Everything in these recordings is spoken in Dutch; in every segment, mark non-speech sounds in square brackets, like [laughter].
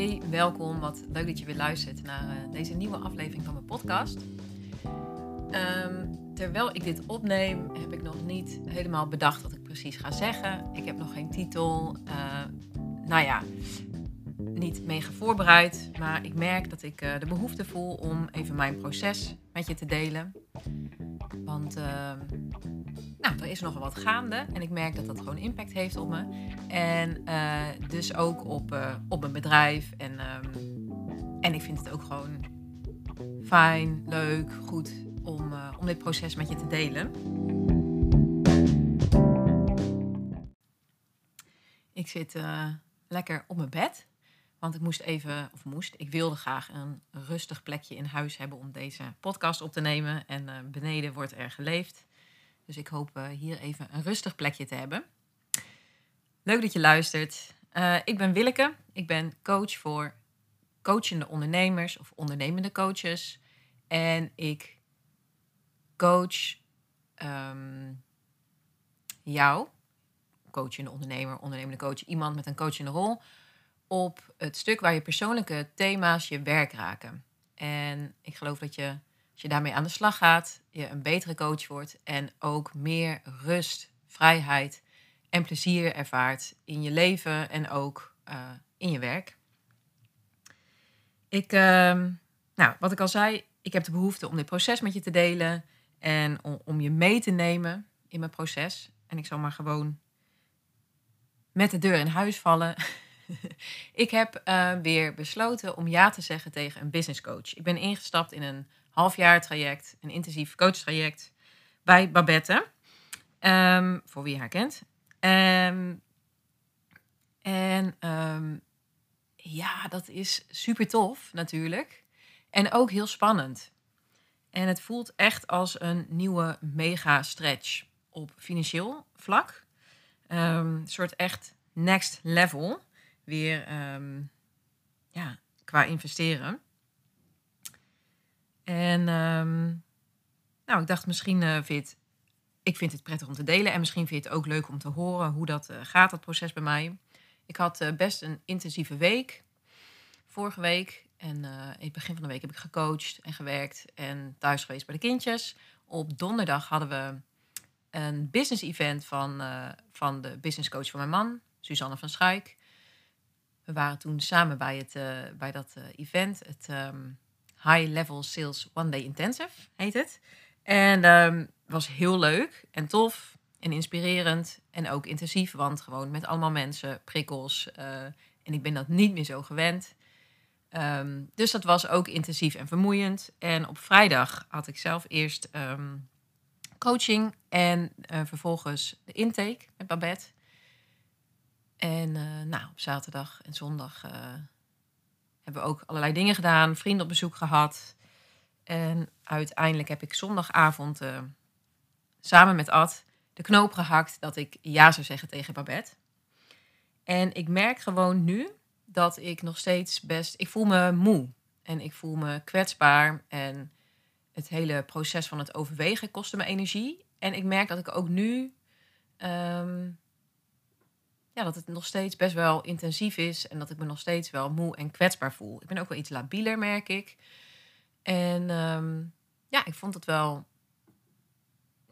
Hey, welkom. Wat leuk dat je weer luistert naar uh, deze nieuwe aflevering van mijn podcast. Um, terwijl ik dit opneem, heb ik nog niet helemaal bedacht wat ik precies ga zeggen. Ik heb nog geen titel. Uh, nou ja, niet mega voorbereid. Maar ik merk dat ik uh, de behoefte voel om even mijn proces met je te delen. Want ehm, nou, er is nogal wat gaande en ik merk dat dat gewoon impact heeft op me. En uh, dus ook op, uh, op mijn bedrijf. En, um, en ik vind het ook gewoon fijn, leuk, goed om, uh, om dit proces met je te delen. Ik zit lekker op mijn bed. Want ik moest even, of moest, ik wilde graag een rustig plekje in huis hebben om deze podcast op te nemen. En beneden wordt er geleefd. Dus ik hoop uh, hier even een rustig plekje te hebben. Leuk dat je luistert. Uh, ik ben Willeke. Ik ben coach voor coachende ondernemers of ondernemende coaches. En ik coach um, jou, coachende ondernemer, ondernemende coach, iemand met een coachende rol, op het stuk waar je persoonlijke thema's je werk raken. En ik geloof dat je als je daarmee aan de slag gaat, je een betere coach wordt en ook meer rust, vrijheid en plezier ervaart in je leven en ook uh, in je werk. Ik, uh, nou, wat ik al zei, ik heb de behoefte om dit proces met je te delen en om je mee te nemen in mijn proces. En ik zal maar gewoon met de deur in huis vallen. [laughs] [laughs] ik heb uh, weer besloten om ja te zeggen tegen een business coach. Ik ben ingestapt in een halfjaar traject, een intensief coachtraject bij Babette. Um, voor wie haar kent. Um, en um, ja, dat is super tof natuurlijk. En ook heel spannend. En het voelt echt als een nieuwe mega stretch op financieel vlak. een soort echt next level. Weer ja, qua investeren. En um, nou, ik dacht misschien uh, vind ik vind het prettig om te delen. En misschien vind je het ook leuk om te horen hoe dat uh, gaat, dat proces bij mij. Ik had uh, best een intensieve week. Vorige week. En in het begin van de week heb ik gecoacht en gewerkt. En thuis geweest bij de kindjes. Op donderdag hadden we een business event van, van de business coach van mijn man, Suzanne van Schuik. We waren toen samen bij, het, bij dat event. Het... Um, High Level Sales One Day Intensive heet het. En um, was heel leuk en tof en inspirerend en ook intensief, want gewoon met allemaal mensen, prikkels. Uh, en ik ben dat niet meer zo gewend. Um, dus dat was ook intensief en vermoeiend. En op vrijdag had ik zelf eerst coaching en vervolgens de intake met Babette. En uh, nou, op zaterdag en zondag hebben ook allerlei dingen gedaan, vrienden op bezoek gehad. En uiteindelijk heb ik zondagavond uh, samen met Ad de knoop gehakt dat ik ja zou zeggen tegen Babette. En ik merk gewoon nu dat ik nog steeds best. Ik voel me moe en ik voel me kwetsbaar. En het hele proces van het overwegen kostte me energie. En ik merk dat ik ook nu um, ja, dat het nog steeds best wel intensief is en dat ik me nog steeds wel moe en kwetsbaar voel. Ik ben ook wel iets labieler, merk ik. En um, ja, ik vond het wel.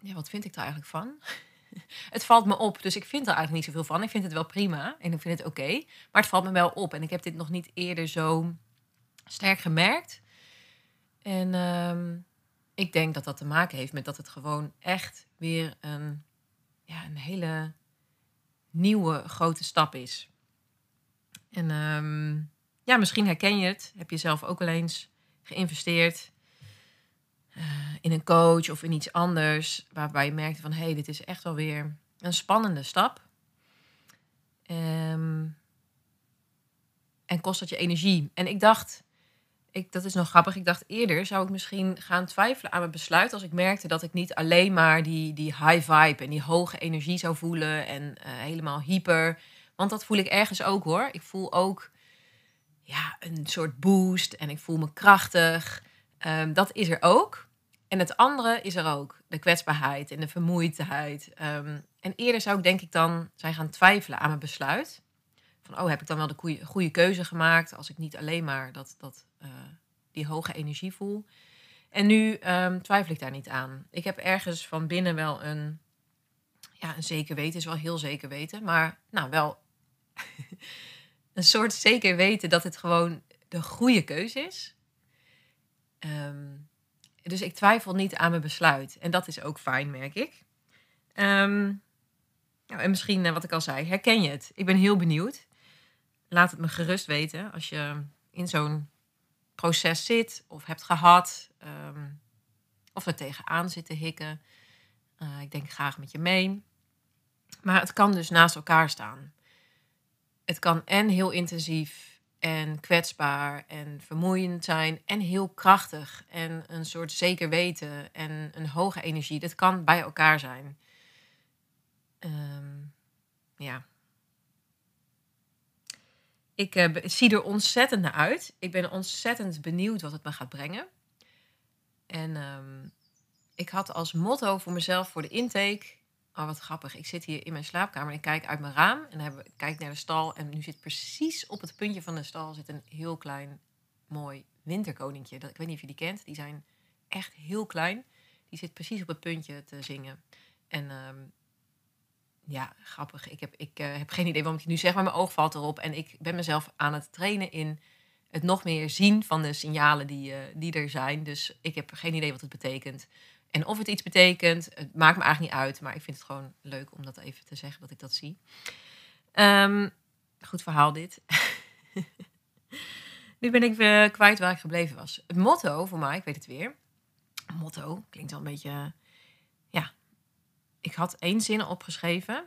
Ja, wat vind ik daar eigenlijk van? [laughs] het valt me op, dus ik vind er eigenlijk niet zoveel van. Ik vind het wel prima en ik vind het oké, maar het valt me wel op. En ik heb dit nog niet eerder zo sterk gemerkt. En um, ik denk dat dat te maken heeft met dat het gewoon echt weer een, ja, een hele nieuwe grote stap is. En um, ja, misschien herken je het. Heb je zelf ook wel eens geïnvesteerd uh, in een coach of in iets anders, waarbij je merkte van hé, hey, dit is echt wel weer een spannende stap. Um, en kost dat je energie. En ik dacht, ik, dat is nog grappig. Ik dacht eerder zou ik misschien gaan twijfelen aan mijn besluit als ik merkte dat ik niet alleen maar die, die high vibe en die hoge energie zou voelen en uh, helemaal hyper. Want dat voel ik ergens ook hoor. Ik voel ook ja, een soort boost en ik voel me krachtig. Um, dat is er ook. En het andere is er ook. De kwetsbaarheid en de vermoeidheid. Um, en eerder zou ik denk ik dan zijn gaan twijfelen aan mijn besluit. van, oh, heb ik dan wel de goede, keuze gemaakt als ik niet alleen maar dat, dat, eh, die hoge energie voel. En nu ehm, twijfel ik daar niet aan. Ik heb ergens van binnen wel een, ja, een zeker weten, is wel heel zeker weten, maar nou wel [laughs] een soort zeker weten dat het gewoon de goede keuze is. Ehm, dus ik twijfel niet aan mijn besluit. En dat is ook fijn, merk ik. Ehm, nou, en misschien, eh, wat ik al zei, herken je het? Ik ben heel benieuwd. Laat het me gerust weten als je in zo'n proces zit of hebt gehad. Ehm, of er tegenaan zit te hikken. Uh, ik denk graag met je mee. Maar het kan dus naast elkaar staan. Het kan en heel intensief en kwetsbaar en vermoeiend zijn en heel krachtig en een soort zeker weten en een hoge energie. Dat kan bij elkaar zijn. Um, ja. Ik uh, zie er ontzettend naar uit. Ik ben ontzettend benieuwd wat het me gaat brengen. En um, ik had als motto voor mezelf voor de intake. Oh, wat grappig. Ik zit hier in mijn slaapkamer en ik kijk uit mijn raam. En dan kijk naar de stal. En nu zit precies op het puntje van de stal zit een heel klein, mooi winterkoninkje. Dat, ik weet niet of je die kent. Die zijn echt heel klein. Die zit precies op het puntje te zingen. En um, ja, grappig. Ik heb, ik, uh, heb geen idee waarom ik nu zeg, maar mijn oog valt erop. En ik ben mezelf aan het trainen in het nog meer zien van de signalen die, uh, die er zijn. Dus ik heb geen idee wat het betekent. En of het iets betekent, het maakt me eigenlijk niet uit. Maar ik vind het gewoon leuk om dat even te zeggen, dat ik dat zie. Um, goed verhaal dit. [laughs] nu ben ik weer kwijt waar ik gebleven was. Het motto voor mij, ik weet het weer. Motto klinkt wel een beetje ik had één zin opgeschreven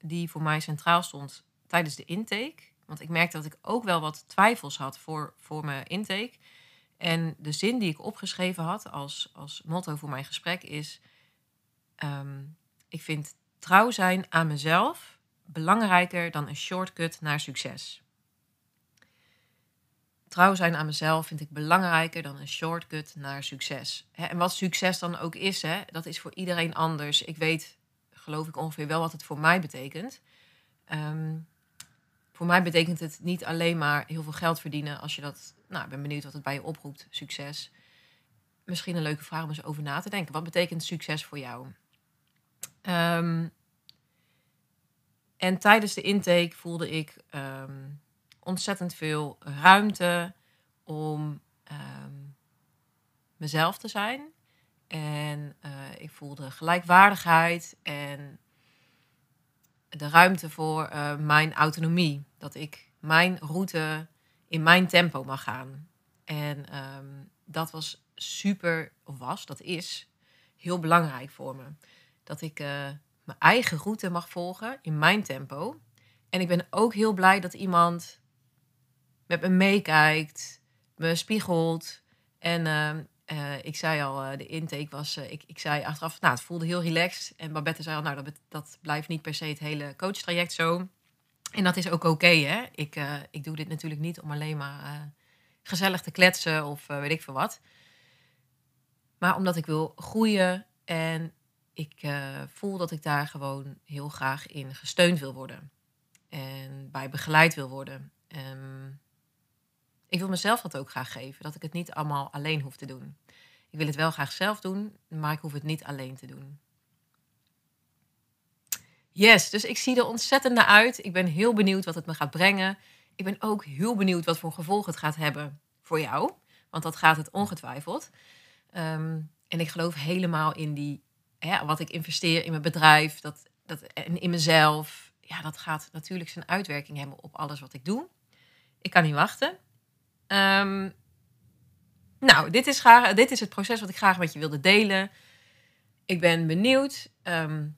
die voor mij centraal stond tijdens de intake. Want ik merkte dat ik ook wel wat twijfels had voor, voor mijn intake. En de zin die ik opgeschreven had als, als motto voor mijn gesprek is: um, Ik vind trouw zijn aan mezelf belangrijker dan een shortcut naar succes. Trouw zijn aan mezelf vind ik belangrijker dan een shortcut naar succes. En wat succes dan ook is, hè, dat is voor iedereen anders. Ik weet, geloof ik ongeveer wel wat het voor mij betekent. Um, voor mij betekent het niet alleen maar heel veel geld verdienen. Als je dat, nou, ik ben benieuwd wat het bij je oproept, succes. Misschien een leuke vraag om eens over na te denken. Wat betekent succes voor jou? Um, en tijdens de intake voelde ik um, ontzettend veel ruimte om um, mezelf te zijn. En uh, ik voelde gelijkwaardigheid en de ruimte voor uh, mijn autonomie. Dat ik mijn route in mijn tempo mag gaan. En um, dat was super, of was, dat is heel belangrijk voor me. Dat ik uh, mijn eigen route mag volgen in mijn tempo. En ik ben ook heel blij dat iemand met me meekijkt, me spiegelt. En uh, ik zei al, uh, de intake was, uh, ik, ik zei achteraf, nou, het voelde heel relaxed. En Babette zei al, nou, dat, dat blijft niet per se het hele coachtraject zo. En dat is ook oké, hè. Ik, ik doe dit natuurlijk niet om alleen maar gezellig te kletsen of weet ik veel wat. Maar omdat ik wil groeien en ik voel dat ik daar gewoon heel graag in gesteund wil worden. En bij begeleid wil worden. Um, ik wil mezelf dat ook graag geven, dat ik het niet allemaal alleen hoef te doen. Ik wil het wel graag zelf doen, maar ik hoef het niet alleen te doen. Yes, dus ik zie er ontzettend naar uit. Ik ben heel benieuwd wat het me gaat brengen. Ik ben ook heel benieuwd wat voor gevolg het gaat hebben voor jou. Want dat gaat het ongetwijfeld. Um, en ik geloof helemaal in die, hè, wat ik investeer in mijn bedrijf dat, dat, en in mezelf. Ja, dat gaat natuurlijk zijn uitwerking hebben op alles wat ik doe. Ik kan niet wachten. Um, nou, dit is, graag, dit is het proces wat ik graag met je wilde delen. Ik ben benieuwd um,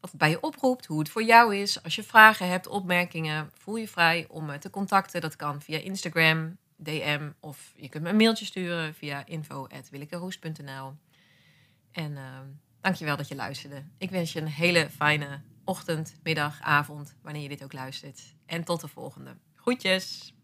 wat het bij je oproept, hoe het voor jou is. Als je vragen hebt, opmerkingen, voel je vrij om me te contacten. Dat kan via Instagram, DM of je kunt me een mailtje sturen via info.willikeroes.nl. En uh, dankjewel dat je luisterde. Ik wens je een hele fijne ochtend, middag, avond, wanneer je dit ook luistert. En tot de volgende. Groetjes!